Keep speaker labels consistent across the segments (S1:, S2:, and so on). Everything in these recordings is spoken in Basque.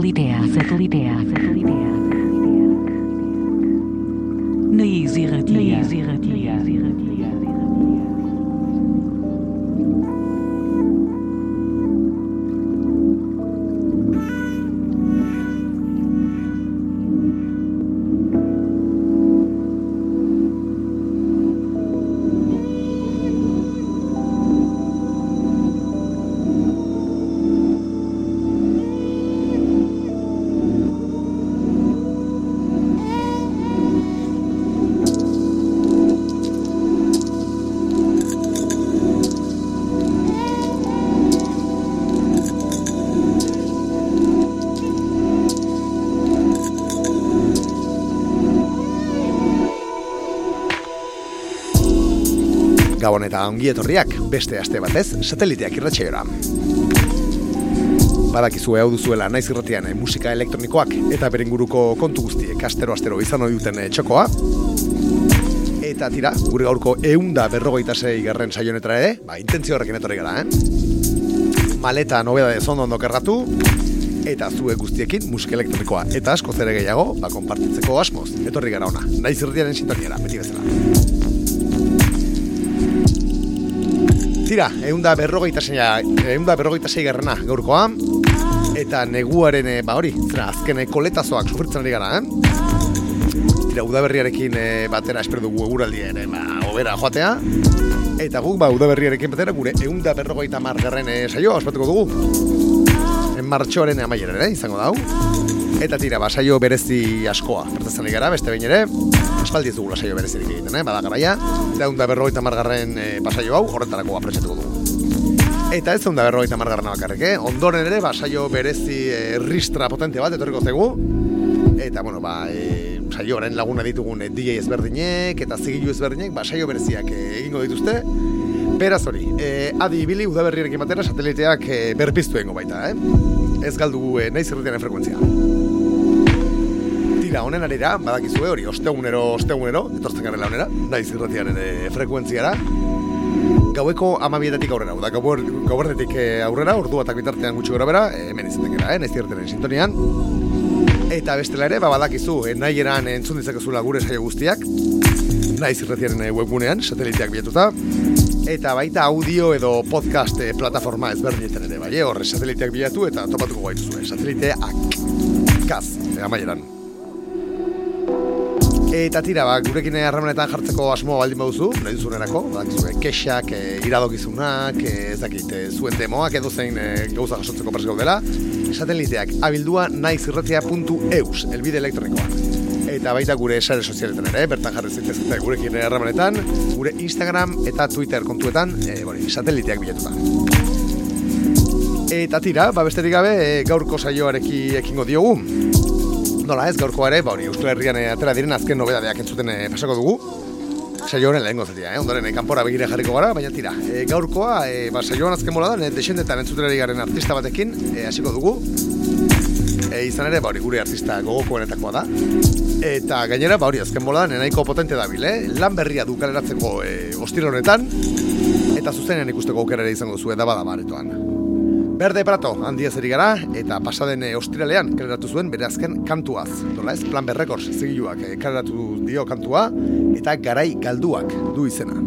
S1: satellite, satellite,
S2: satellite. Eta ongi etorriak beste aste batez sateliteak irratsaioa. Badakizu hau duzuela naiz irratian eh, musika elektronikoak eta beren guruko kontu guztiek astero astero izan ohi duten eh, txokoa. Eta tira, gure gaurko eunda berrogeita sei garren saionetara ere, ba, intentzio horrekin etorri gara, eh? Maleta nobeda de zondo ondo kerratu, eta zue guztiekin musika elektronikoa. Eta asko zere gehiago, ba, konpartitzeko asmoz, etorri gara ona. Naiz irratiaren sintoniara, beti bezala. Tira, eunda berrogeita zeina, eunda berrogeita zei garrana gaurkoa, eta neguaren, e, ba hori, zera, azken e, koletazoak sufritzen ari gara, eh? Tira, udaberriarekin e, batera espero dugu eguraldien, e, ba, obera joatea, eta guk, ba, udaberriarekin batera gure eunda berrogeita margarren e, saioa ospatuko dugu. En martxoaren amaieren, ere, izango dau. Eta tira, ba, saio berezi askoa, bertatzen ari gara, beste behin ere, aspaldi ez dugula saio berezirik egiten, eh? bada garaia, egun da berrogeita margarren e, pasaio hau, horretarako apretsatuko dugu. Eta ez da berrogeita margarren bakarrik, eh? ondoren ere, ba, saio berezi e, ristra potente bat, etorriko zegu, eta, bueno, ba, e, saio horren laguna ditugun DJ ezberdinek, eta zigilu ezberdinek, ba, saio bereziak egingo dituzte, Beraz hori, e, adi ibili udaberriarekin batera sateliteak e, berpiztu baita, eh? Ez galdu e, nahi zerretiaren frekuentzia. Tira, honen arira, badakizue hori, ostegunero, ostegunero, etortzen garela honera, nahi zerretiaren e, frekuentziara. Gaueko amabietatik aurrera, da gauer, gauertetik e, aurrera, ordu batak bitartean gutxi gora bera, hemen izaten gara, eh, nahi zerretiaren sintonian. Eta bestela ere, ba, badakizu, e, nahi eran entzun ditzakezula gure saio guztiak, nahi zerretiaren e, webgunean, sateliteak bilatuta, eta baita audio edo podcast eh, plataforma ezberdinetan ere, bai, horre sateliteak bilatu eta topatuko gaituzu, sateliteak kaz, amaieran. Eta tira, ba, gurekin harremanetan jartzeko asmoa baldin baduzu, nahi duzunerako, ba, kexak, e, iradokizunak, e, ez dakit, e, zuen demoak edo zein e, gauza jasotzeko prez gaudela, sateliteak abildua naizirratia.eus, elbide elektronikoa eta baita gure sare sozialetan ere, bertan jarri zitezketa gurekin erramanetan, gure Instagram eta Twitter kontuetan, e, bori, sateliteak bilatuta. Eta tira, ba besterik gabe, e, gaurko saioareki ekingo diogu. Nola ez, gaurko ere, ba hori, Euskal Herrian e, atera diren azken nobedadeak entzuten e, pasako dugu. Saio horren lehen gozatia, eh? ondoren e, kanpora begire jarriko gara, baina tira. E, gaurkoa, e, ba, saioan azken mola da, e, desendetan entzuten garen artista batekin, e, hasiko dugu. E, izan ere, ba hori, gure artista gogokoenetakoa da. Eta gainera, ba hori, azken bola, nenaiko potente dabil, eh? Lan berria du kaleratzeko e, honetan, eta zuzenean ikusteko aukerare izango zuen da bada baretoan. Berde Prato, handi ezeri gara, eta pasaden e, ostiralean kaleratu zuen bere azken kantuaz. Dola ez, plan berrekors zigiluak e, kaleratu dio kantua, eta garai galduak du izena.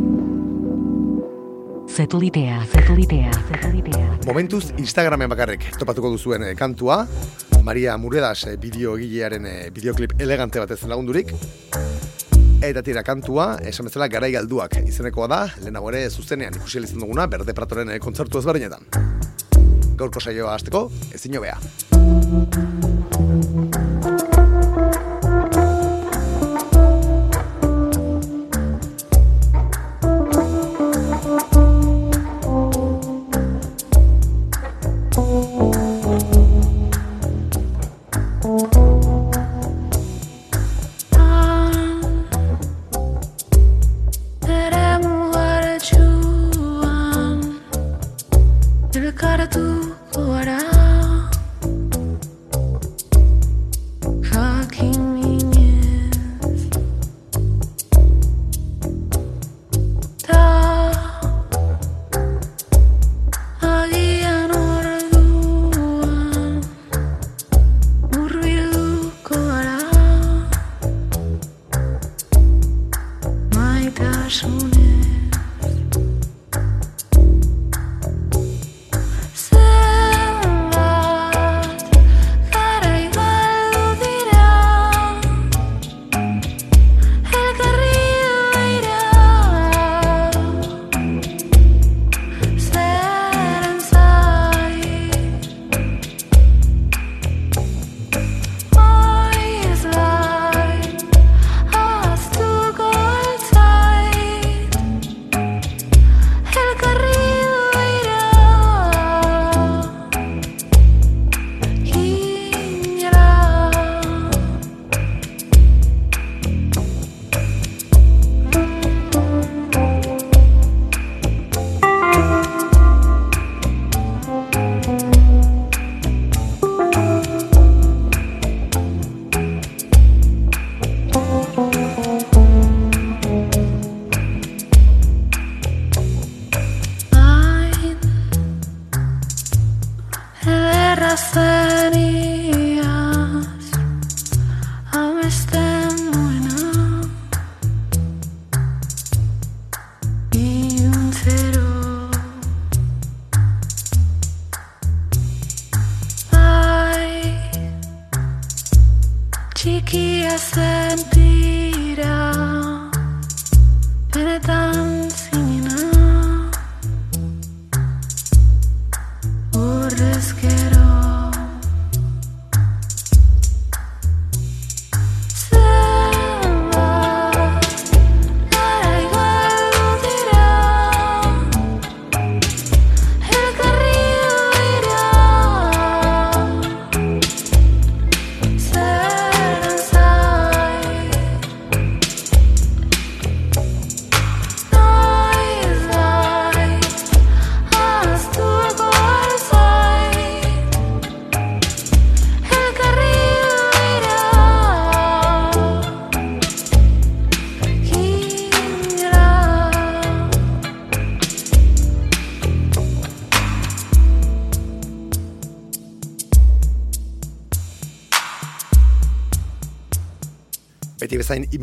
S1: Satelitea, satelitea, satelitea.
S2: Momentuz Instagramen bakarrik topatuko duzuen e, kantua, Maria Muredas bideo egilearen bideoklip elegante batez lagundurik. Eta tira kantua, esan bezala garai galduak izenekoa da, lehenago ere zuzenean ikusi izan duguna, berde pratoren kontzertu ezberdinetan. Gaurko saioa hasteko, ezin bea.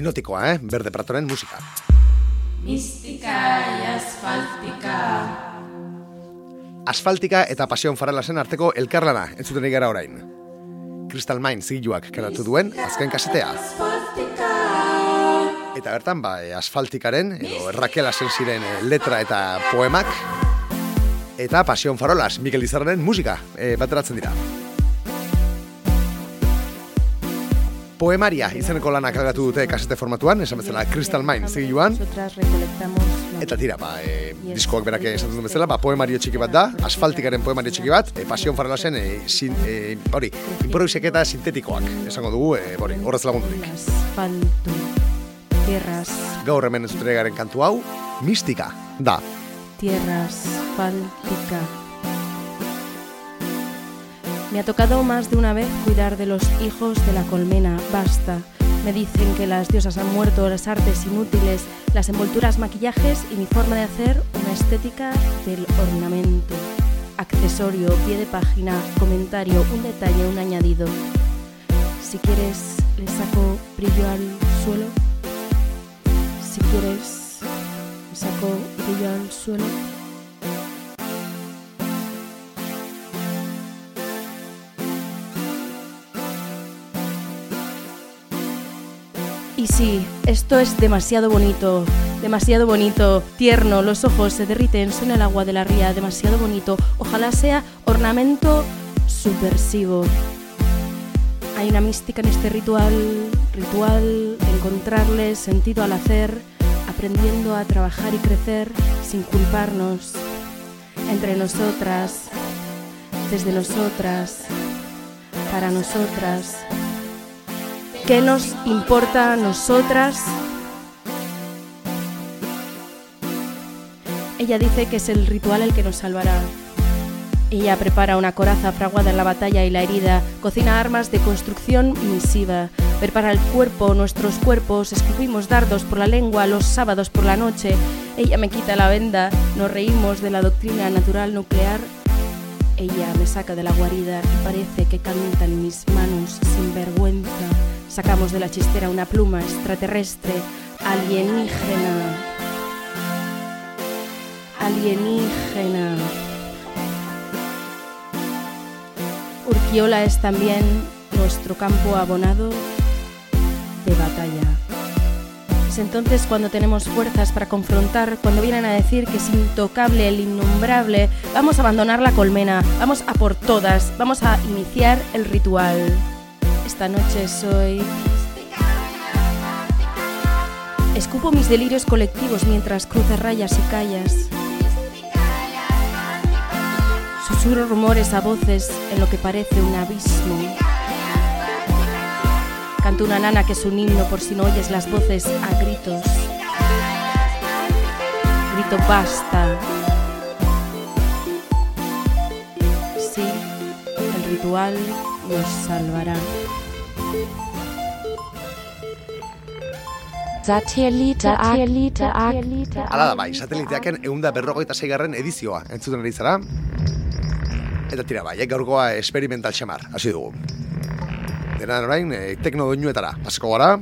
S2: Hipnotikoa, eh? Berde Pratoren musika.
S3: Mística y asfáltica.
S2: Asfaltika eta Pasion Faralasen arteko elkarlana entzuten gara orain. Crystal Mine zigiluak karatu duen azken kasetea. Eta bertan, ba, e, asfaltikaren, edo Raquel ziren e, letra eta poemak, eta Pasion Farolas, Mikel Izarren musika e, bateratzen dira. Poemaria izeneko lanak algatu dute kasete formatuan, esan bezala Crystal zigiluan,
S4: recolectamos la
S2: Eta tira, ba, e, diskoak berak esaten duen bezala, ba, poemario txiki bat da, asfaltikaren poemario txiki bat, e, pasion faralasen, e, sin, e, hori, improviseketa sintetikoak, esango dugu, e, hori, horrez lagundurik.
S4: asfalto, tierras,
S2: Gaur hemen ez garen kantu hau, mistika, da.
S4: tierra asfáltica. Me ha tocado más de una vez cuidar de los hijos de la colmena. Basta. Me dicen que las diosas han muerto, las artes inútiles, las envolturas, maquillajes y mi forma de hacer una estética del ornamento. Accesorio, pie de página, comentario, un detalle, un añadido. Si quieres, le saco brillo al suelo. Si quieres, le saco brillo al suelo. Y sí, esto es demasiado bonito, demasiado bonito, tierno, los ojos se derriten, suena el agua de la ría, demasiado bonito. Ojalá sea ornamento subversivo. Hay una mística en este ritual, ritual, encontrarle sentido al hacer, aprendiendo a trabajar y crecer sin culparnos, entre nosotras, desde nosotras, para nosotras. ¿Qué nos importa a nosotras? Ella dice que es el ritual el que nos salvará. Ella prepara una coraza fraguada en la batalla y la herida, cocina armas de construcción misiva, prepara el cuerpo, nuestros cuerpos, escupimos dardos por la lengua los sábados por la noche. Ella me quita la venda, nos reímos de la doctrina natural nuclear. Ella me saca de la guarida y parece que cantan mis manos sin vergüenza. Sacamos de la chistera una pluma extraterrestre, alienígena. Alienígena. Urquiola es también nuestro campo abonado de batalla. Es entonces cuando tenemos fuerzas para confrontar, cuando vienen a decir que es intocable, el innombrable, vamos a abandonar la colmena, vamos a por todas, vamos a iniciar el ritual. Esta noche soy... Escupo mis delirios colectivos mientras cruzas rayas y callas. Susurro rumores a voces en lo que parece un abismo. Canto una nana que es un himno por si no oyes las voces a gritos. Grito basta. Sí, el ritual nos salvará.
S1: Satellite, Satellite, Satellite.
S2: Hala da bai, sateliteaken eunda berrogeita zeigarren edizioa entzuten ari zara. Eta tira bai, eh, gaurkoa experimental xamar, hasi dugu. Dena orain, e, tekno doinuetara, pasako gara,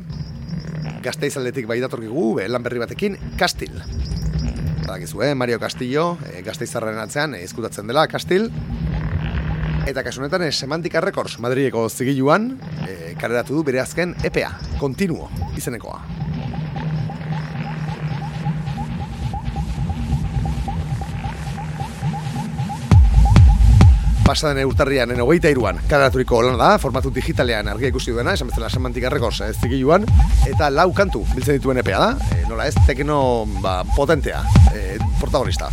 S2: gazteiz aldetik bai datorkigu, be, lan berri batekin, Kastil. Badakizu, eh, Mario Castillo, e, gazteizarren atzean, ezkutatzen dela, Kastil. Eta kasu honetan eh, Semantika Records Madrileko zigiluan eh, kareratu du bere azken EPA, Continuo, izenekoa. pasaden urtarrian en hogeita iruan kadaraturiko lana da, formatu digitalean argia ikusi duena, esan bezala semantika rekords ez zigiluan, eta lau kantu biltzen dituen epea da, e, nola ez, tekno ba, potentea, e, protagonista.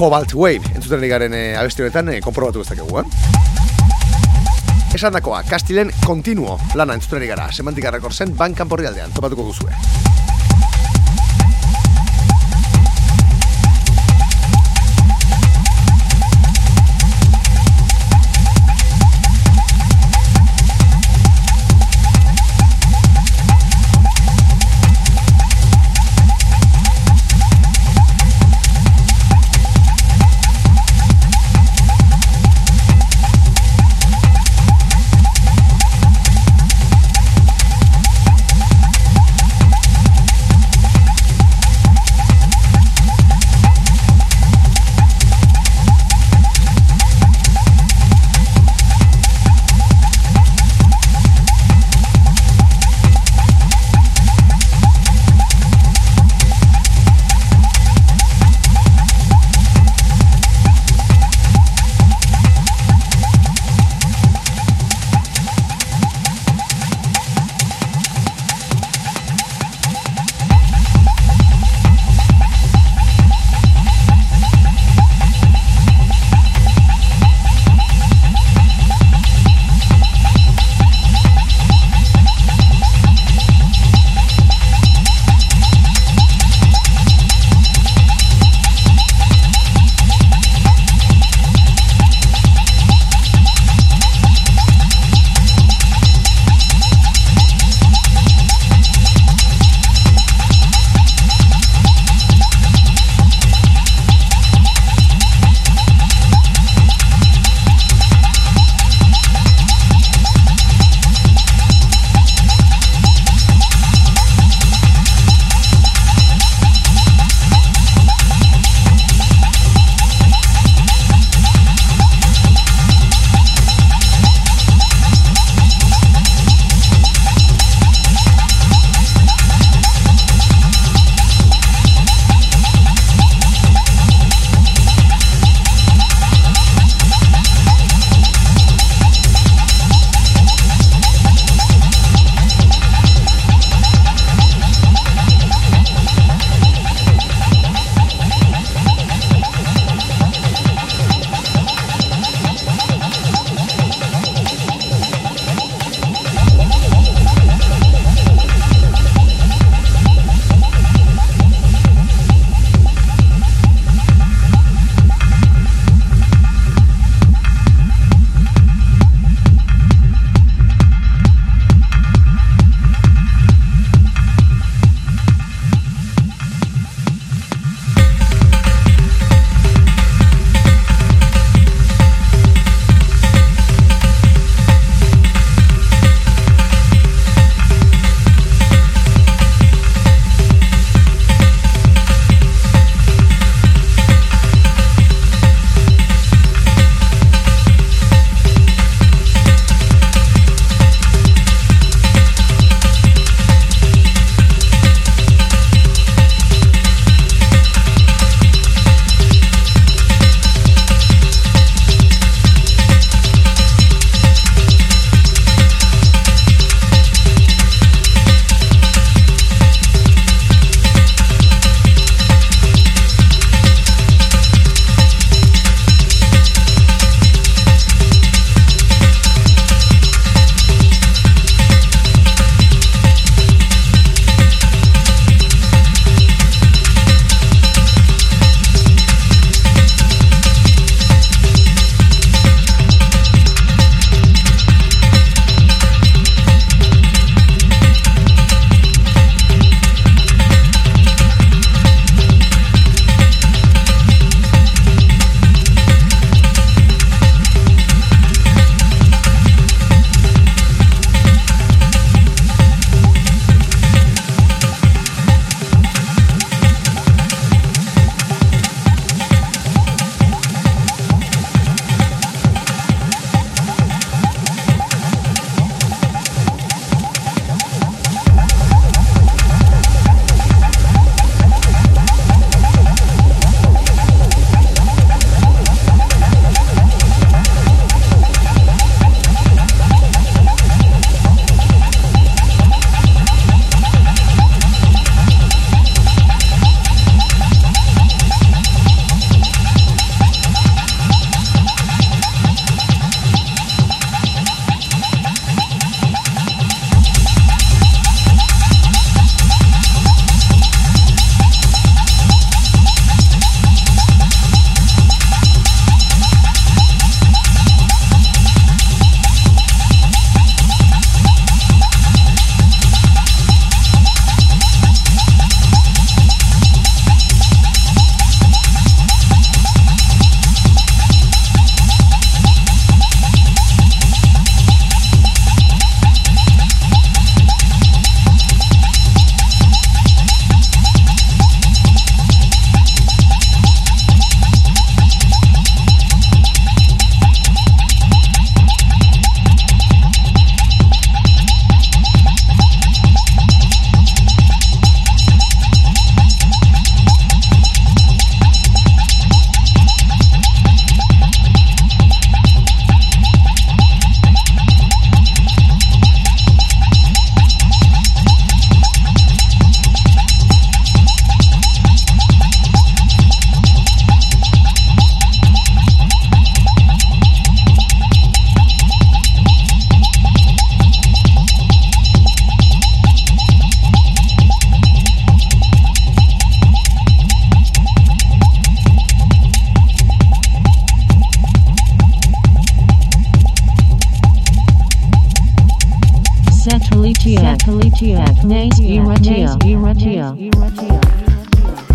S2: Cobalt Wave, entzuten garen e, abesti honetan, e, konprobatu bezakegu, eh? Esan dakoa, Kastilen Continuo lana entzuten gara, semantika rekordzen bankan porri aldean, topatuko duzue.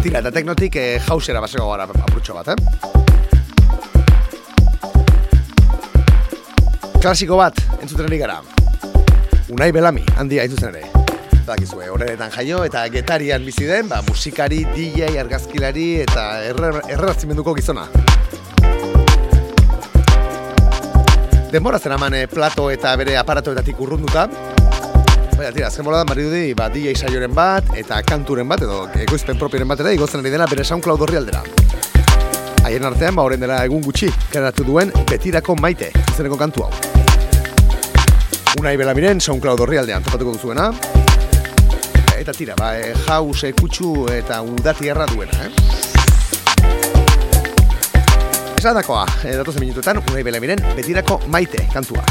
S2: Tira, eta teknotik eh, jausera baseko gara apurtxo bat, eh? Klasiko bat, entzuten ari gara. Unai Belami, handia entzuten ere. Badakizue, horretan jaio eta getarian bizi den, ba, musikari, DJ, argazkilari eta erre- errerazimenduko gizona. Denbora zeraman eh, plato eta bere aparatoetatik urrunduta, Baina, tira, azken bola da, maridi, ba, DJ saioren bat, eta kanturen bat, edo egoizpen propioren bat ere, igotzen ari dena bere SoundCloud horri aldera. Haien artean, ba, horren dela egun gutxi, karatu duen betirako maite, izeneko kantu hau. Unai Belamiren SoundCloud horri aldean topatuko duzuena. Eta tira, ba, e, jaus, e, kutsu eta udati erra duena, eh? Esan dakoa, e, datozen minutuetan, Unai Belamiren betirako maite kantua.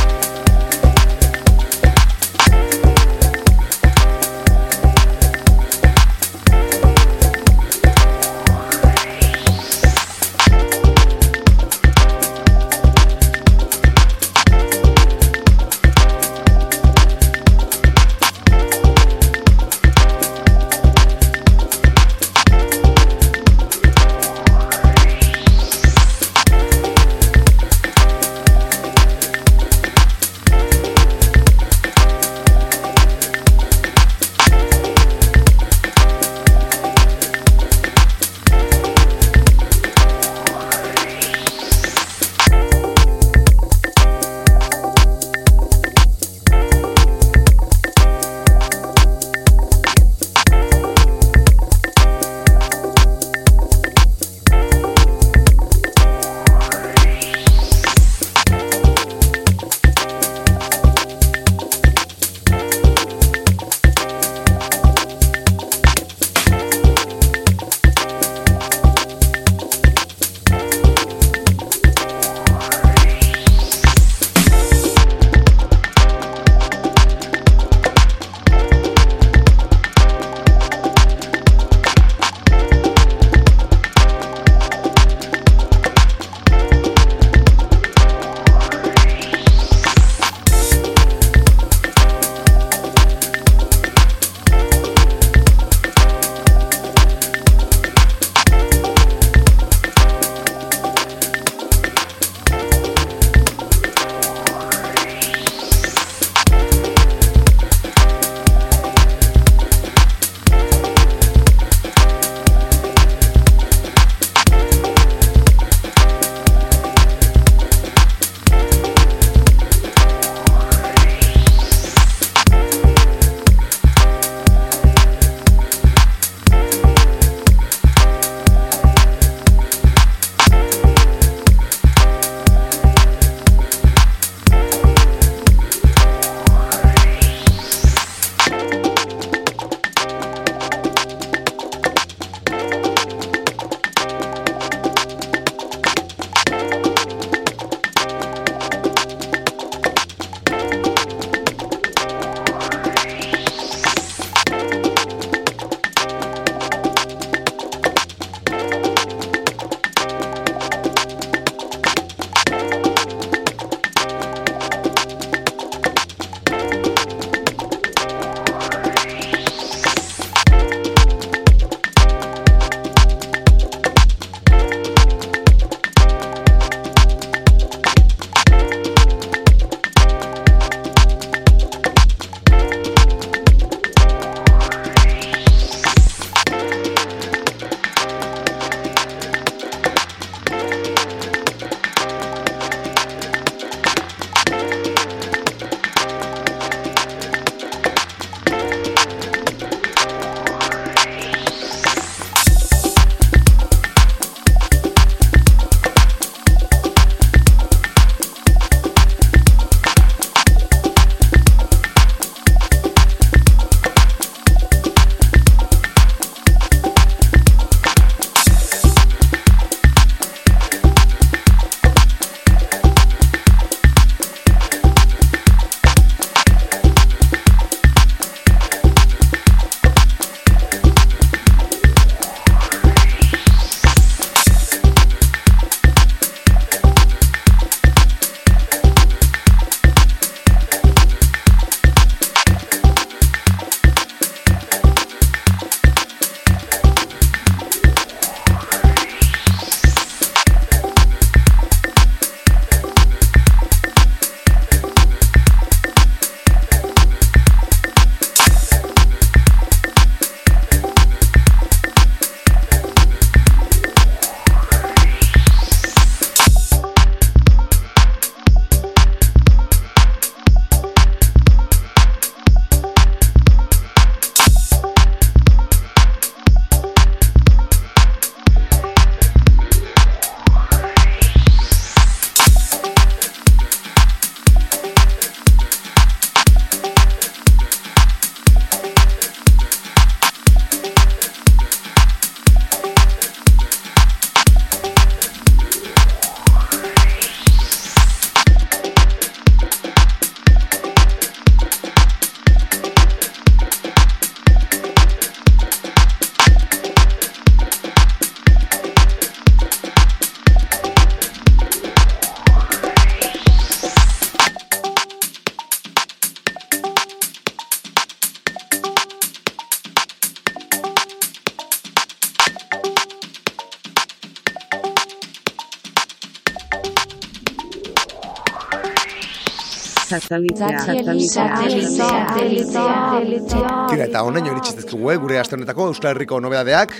S2: Tira, eta honaino iritsi eh, gure aste honetako Euskal Herriko nobedadeak.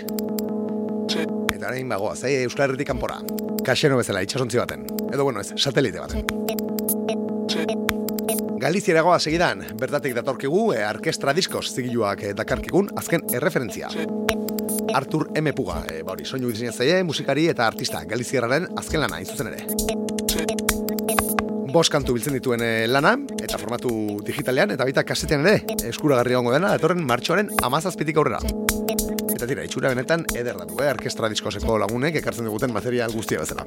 S2: Eta orain bagoaz, eh, Euskal Herritik kanpora. Kaxeno bezala, itxasontzi baten. Edo, bueno, ez, satelite baten. Galiziera goa segidan, bertatik datorkigu e, Arkestra Diskos zigiluak e, dakarkigun azken erreferentzia. Artur M. Puga, e, ba hori, soinu diseinatzaile, musikari eta artista Galizierraren azken lana, hain zuzen ere. Bost kantu biltzen dituen lana, formatu digitalean, eta baita kasetean ere, eskuragarri egongo dena, datorren martxoaren amazazpitik aurrera. Eta tira, itxura benetan ederra du, eh? Arkestra Diskoseko lagunek ekartzen diguten material guztia bezala.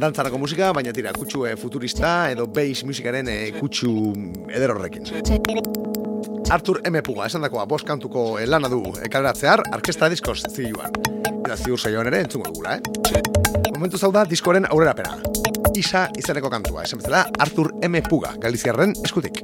S2: Dantzarako musika, baina tira, kutsu e, futurista edo bass musikaren e, kutsu eder horrekin. Artur M. Puga, esan dakoa, bost kantuko e, lana du ekaleratzear, Arkestra Diskos ziluan. Eta ziur saioan ere entzungo dugula, eh? Momentu zau da diskoren aurrera pena. Isa izeneko kantua, esan bezala Artur M. Puga, Galiziarren eskutik.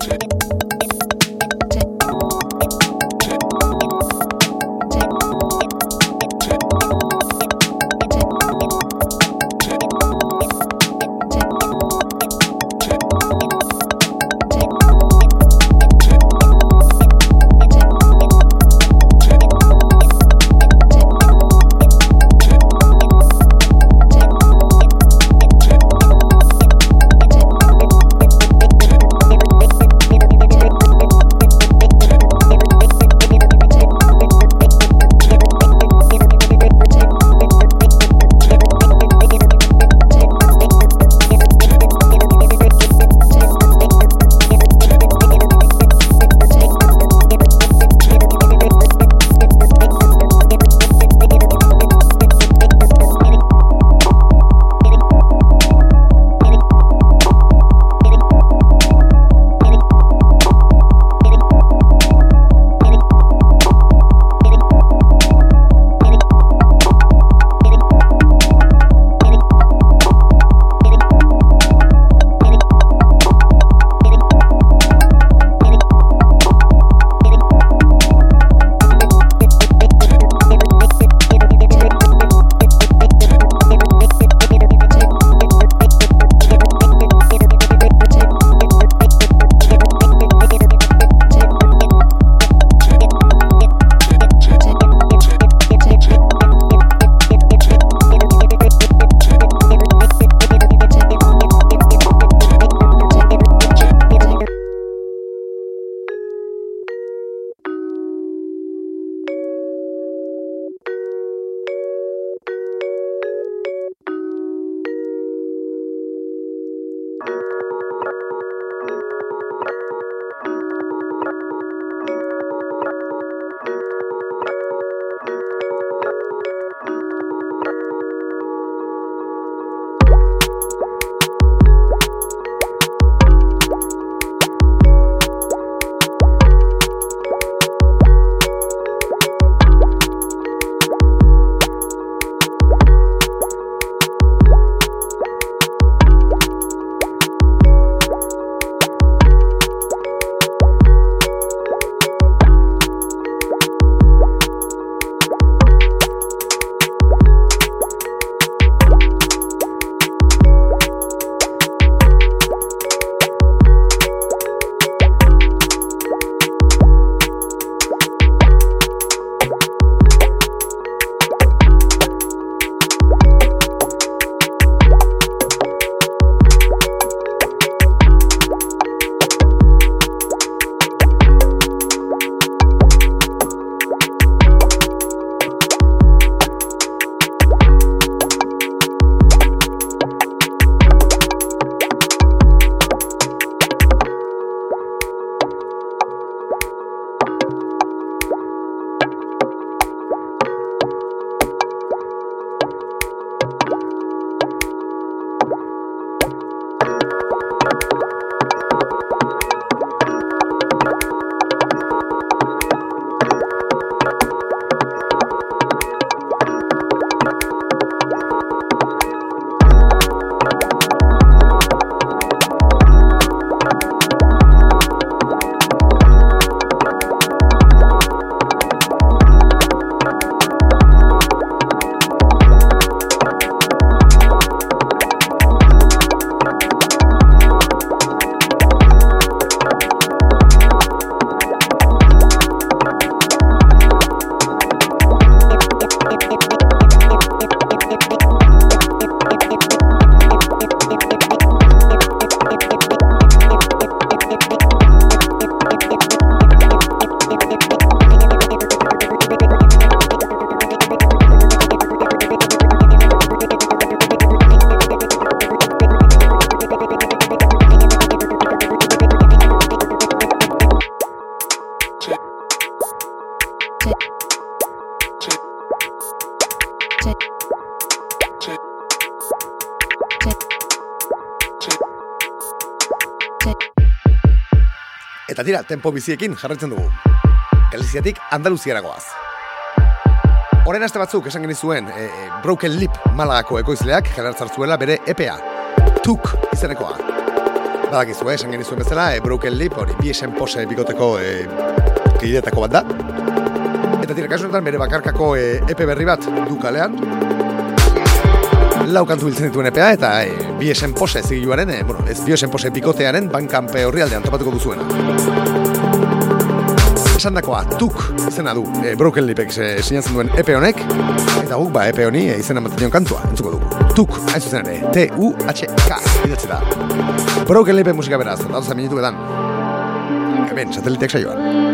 S2: Eta tira, tempo biziekin jarraitzen dugu. Galiziatik Andaluziara goaz. Horren aste batzuk esan genizuen e, e, Broken Lip Malagako ekoizleak jarratzar bere EPA. Tuk izenekoa. Badakizu, esan genizuen bezala, e, Broken Lip hori bi esen pose bigoteko e, kidetako bat da. Eta tira, kasu honetan bere bakarkako e, EP berri bat du kalean. Lau kantu biltzen dituen EPA eta e, bi esen pose zigiluaren, e, bueno, ez bi esen pose bikotearen bankanpe horri aldean topatuko duzuena. Esan dakoa, tuk izena du e, Broken Lipek e, sinatzen duen EP honek eta guk ba EP honi e, izena ematen dion kantua entzuko dugu. Tuk, hain zuzen ere, T-U-H-K idatzi da. Broken Lipek musika beraz, datoza minutu edan. Hemen, sateliteak saioan.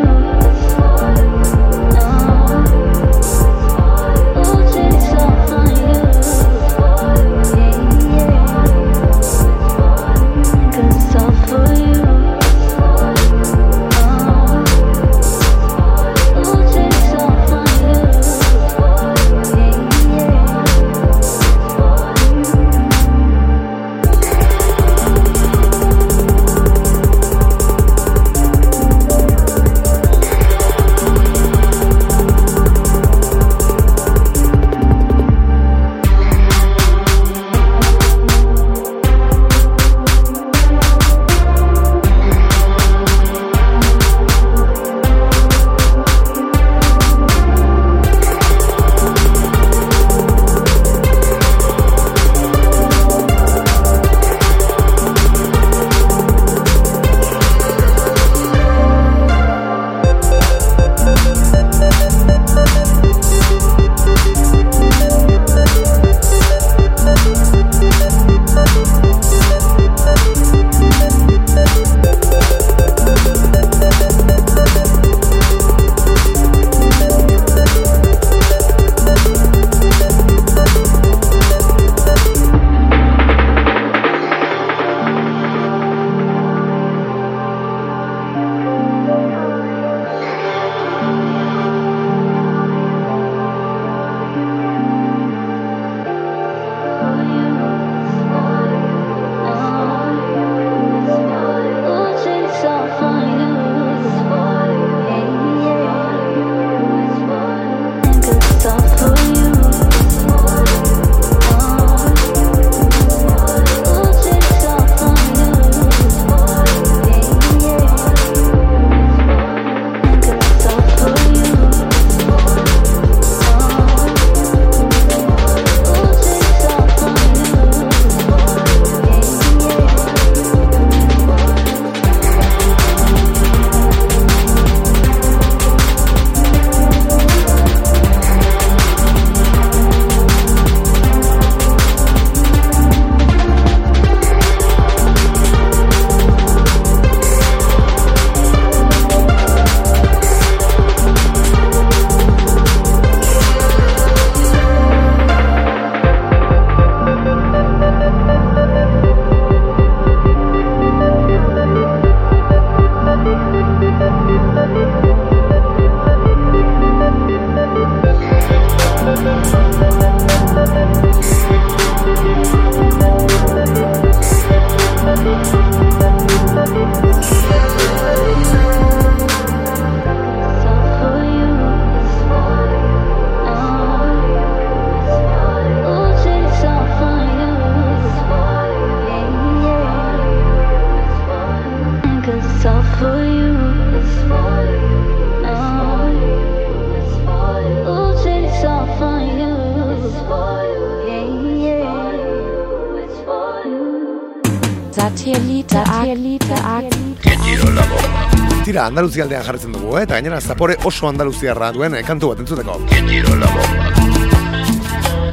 S2: Tira, Andaluzia aldean dugu, eh? eta gainera zapore oso Andaluziarra duen eh, kantu bat entzuteko.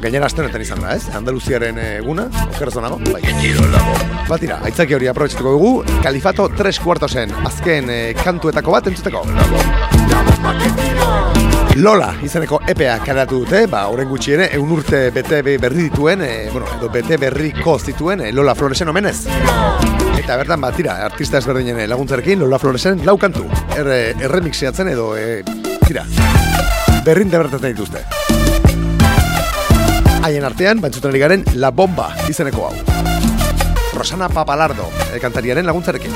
S2: Gainera aste honetan izan da, ez? Andaluziaren eh, eguna, okeraz donago, bai. Ba, tira, aitzaki hori aprobetxatuko dugu, Kalifato tres kuartosen azken eh, kantuetako bat entzuteko. Lola izeneko EPA karatu dute, ba, oren gutxi ere, egun urte bete be- berri dituen, e, bueno, edo bete berriko zituen e, Lola Floresen omenez eta bertan batira artista ezberdinen eh, laguntzarekin Lola Floresen lau kantu eh, erre, erremixiatzen edo e, tira berrin debertatzen dituzte haien artean bantzuten garen La Bomba izeneko hau Rosana Papalardo e, kantariaren laguntzarekin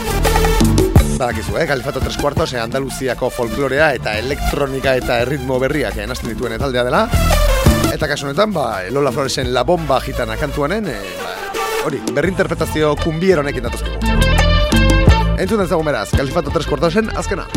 S2: Badakizu, eh? Kalifato 3 Quartos, e, Andaluziako folklorea eta elektronika eta erritmo berriak enazten dituen etaldea dela. Eta kasu honetan, ba, Lola Floresen La Bomba gitana kantuanen, eh, hori, berrinterpretazio kumbier honekin datuzkegu. Entzun ezagun beraz, Kalifato 3 kortasen. Azkena.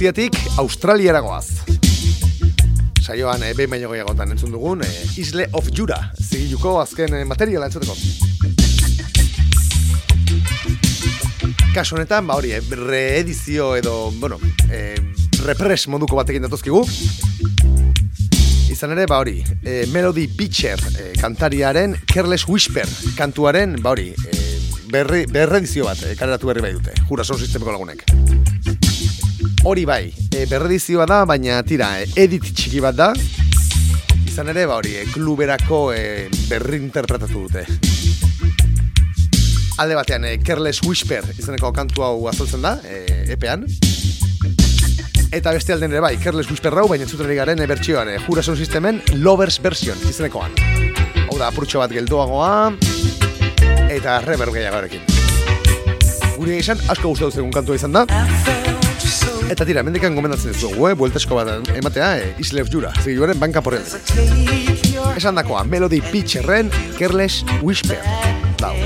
S2: Greziatik Australiaragoaz. Saioan e, behin baino gehiagotan entzun dugun e, Isle of Jura zigiluko azken e, materiala entzuteko. Kasu honetan, ba hori, e, reedizio edo, bueno, e, repres moduko batekin datozkigu. Izan ere, ba hori, e, Melody Beacher e, kantariaren Careless Whisper kantuaren, ba hori, e, berre, berredizio bat e, kareratu berri bai dute, jurason sistemiko lagunek hori bai, e, berredizioa da, baina tira, e, edit txiki bat da. Izan ere, ba hori, e, kluberako e, berri interpretatu dute. Alde batean, e, Careless Whisper izeneko kantu hau azaltzen da, e, epean. Eta beste alden ere bai, Careless Whisper hau, baina entzuten garen e, bertsioan, e, Jura Sound Systemen Lovers Version izenekoan. Hau da, apurtxo bat geldoagoa, eta reverb gehiagoarekin. Gure esan, asko gustatu zegoen kantua izan da. Eta tira, mendekan gomendatzen dizugu, eh? Bueltesko bat ematea, eh? Islev Jura, zigiluaren banka porrel. Esan dakoa, Melody Pitcherren, Careless Whisper. Dau.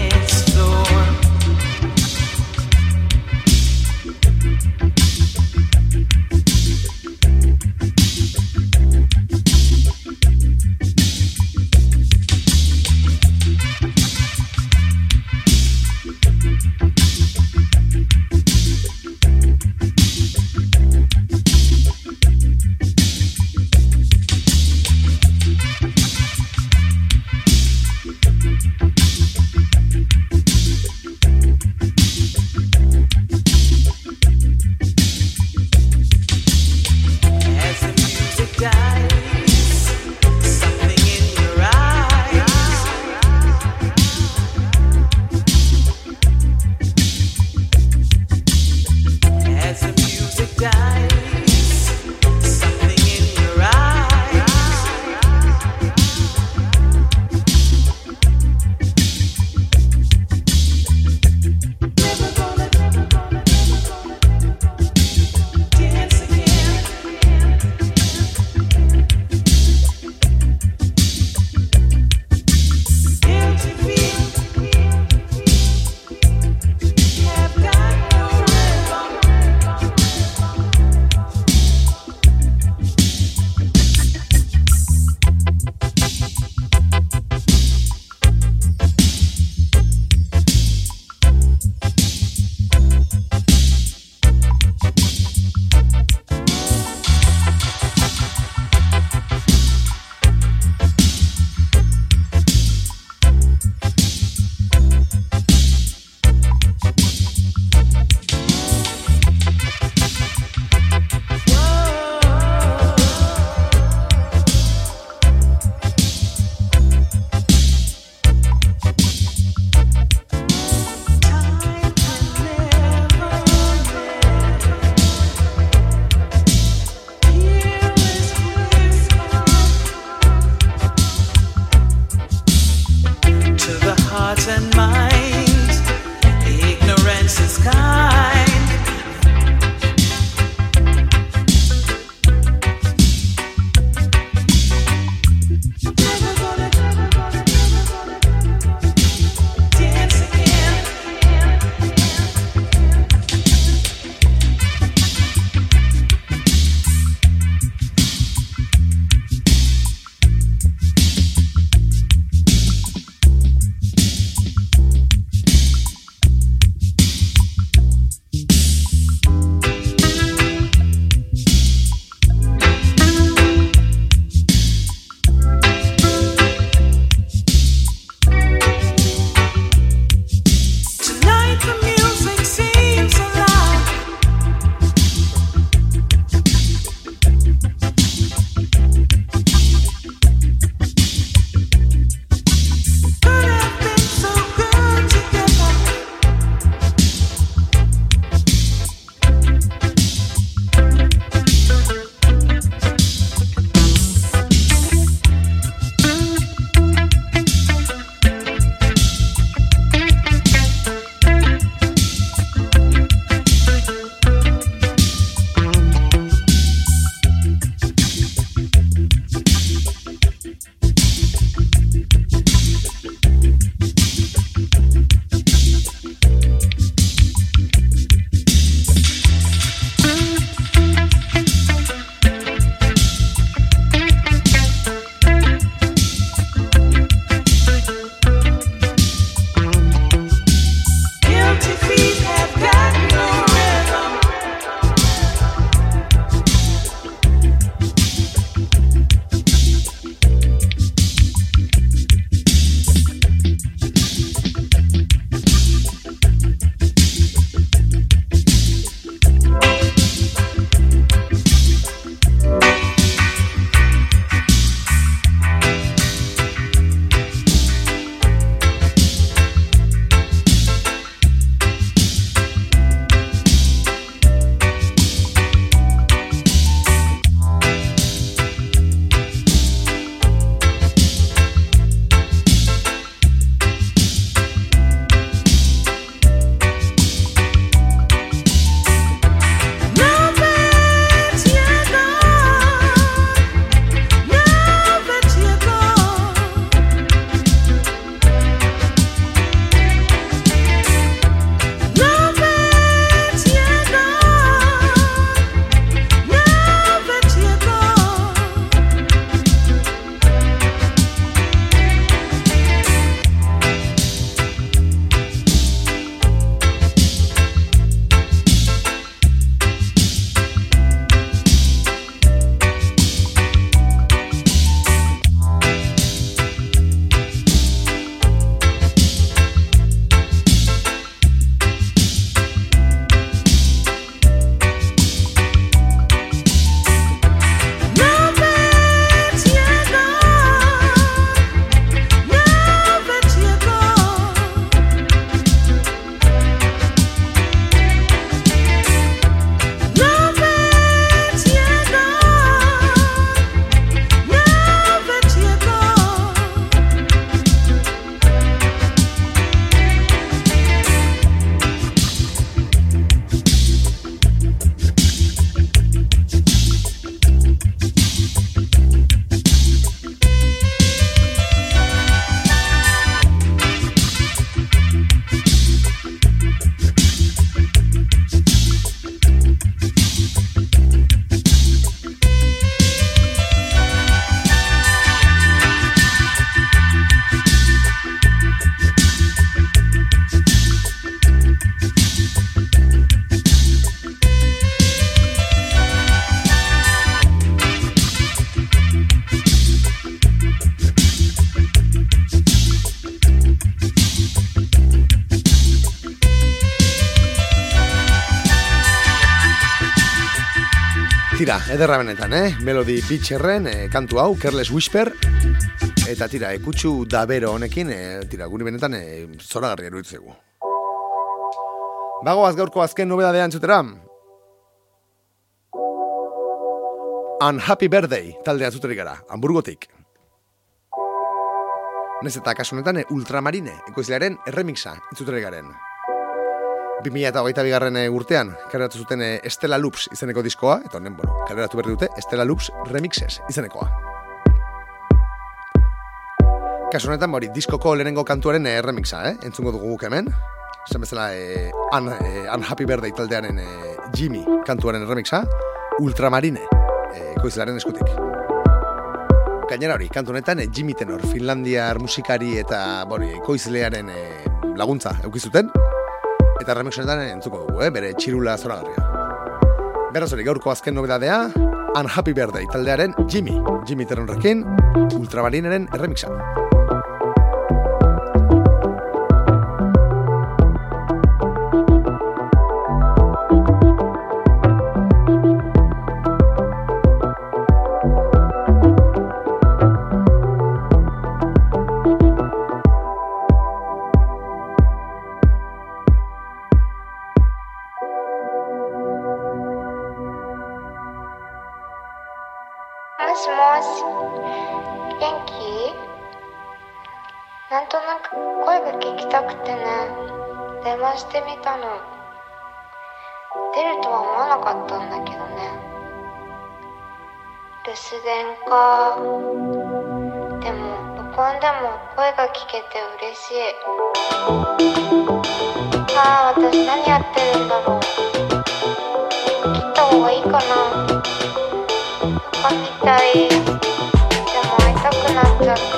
S2: Ederra benetan, eh? Melody Beacherren eh, kantu hau, Careless Whisper. Eta tira, ekutsu da bero honekin, eh, tira, guri benetan eh, zoragarria eruditzegu. Bagoaz gaurko azken nobedadea entzutera. Unhappy Birthday taldea entzuteri gara, Hamburgotik. Nez eta kasu honetan eh, Ultramarine, ekoizlearen erremixa entzuteri garen. 2008 bigarren urtean, kareratu zuten eh, Estela Loops izeneko diskoa, eta honen, bueno, kareratu berri dute Estela Loops Remixes izenekoa. Kasu honetan, ba hori, diskoko lehenengo kantuaren eh, remixa, eh? entzungo dugu guk hemen. Zen bezala, eh, un, eh, Unhappy Birthday taldearen eh, Jimmy kantuaren remixa, Ultramarine, eh, ekoizlearen eskutik. Gainera hori, kantu honetan eh, Jimmy Tenor, Finlandiar musikari eta bori, ekoizlearen eh, laguntza eukizuten, eta remix honetan entzuko dugu, eh? bere txirula zoragarria. Beraz hori, gaurko azken nobedadea, Unhappy Birthday taldearen Jimmy, Jimmy Tenorrekin, Ultramarineren erremixa.
S5: か。でも録音でも声が聞けて嬉しい。ああ私何やってるんだろう。切った方がいいかな。みたいでも会いたくなっちゃった。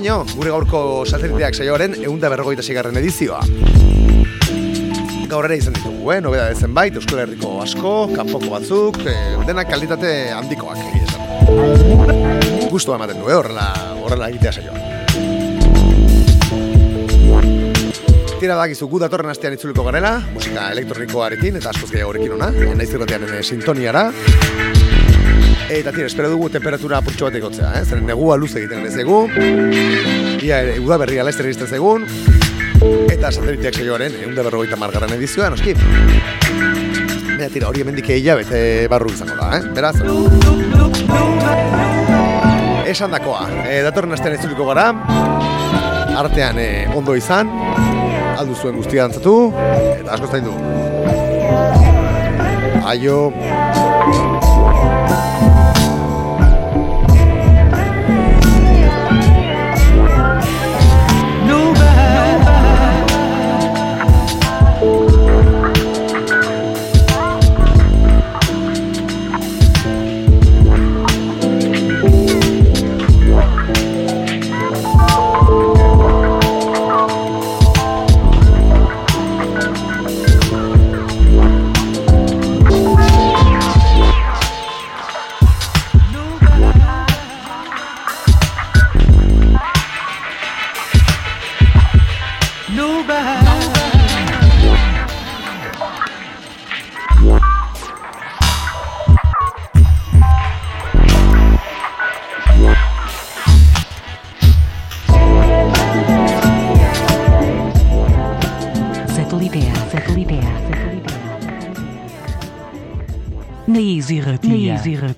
S2: Honaino, gure gaurko sateliteak saioaren eunda berrogeita zigarren edizioa. Gaur ere izan ditugu, eh? Nobeda zenbait, Euskal Herriko asko, kanpoko batzuk, eh, denak kalitate handikoak egia esan. Gustua ematen du, eh? Horrela, horrela egitea saioa. Tira dakizu gu datorren astean itzuliko garela, musika elektronikoarekin eta askoz gehiagorekin ona, naiz irratiaren eh, sintoniara. Eta tira, espero dugu temperatura apurtxo bat egotzea, eh? Zeren negua luze egiten ez dugu. ia ere, uda berria laizter egizten zegun, eta sateliteak saioaren, egun da berrogeita margarren edizioa, noski. Baina tira, hori hemendik egia bete barru izango da, eh? Beraz, esan dakoa, e, datorren astean itzuliko gara, artean e, ondo izan, aldu zuen guztia dantzatu, eta asko zaindu. Aio.
S6: ja.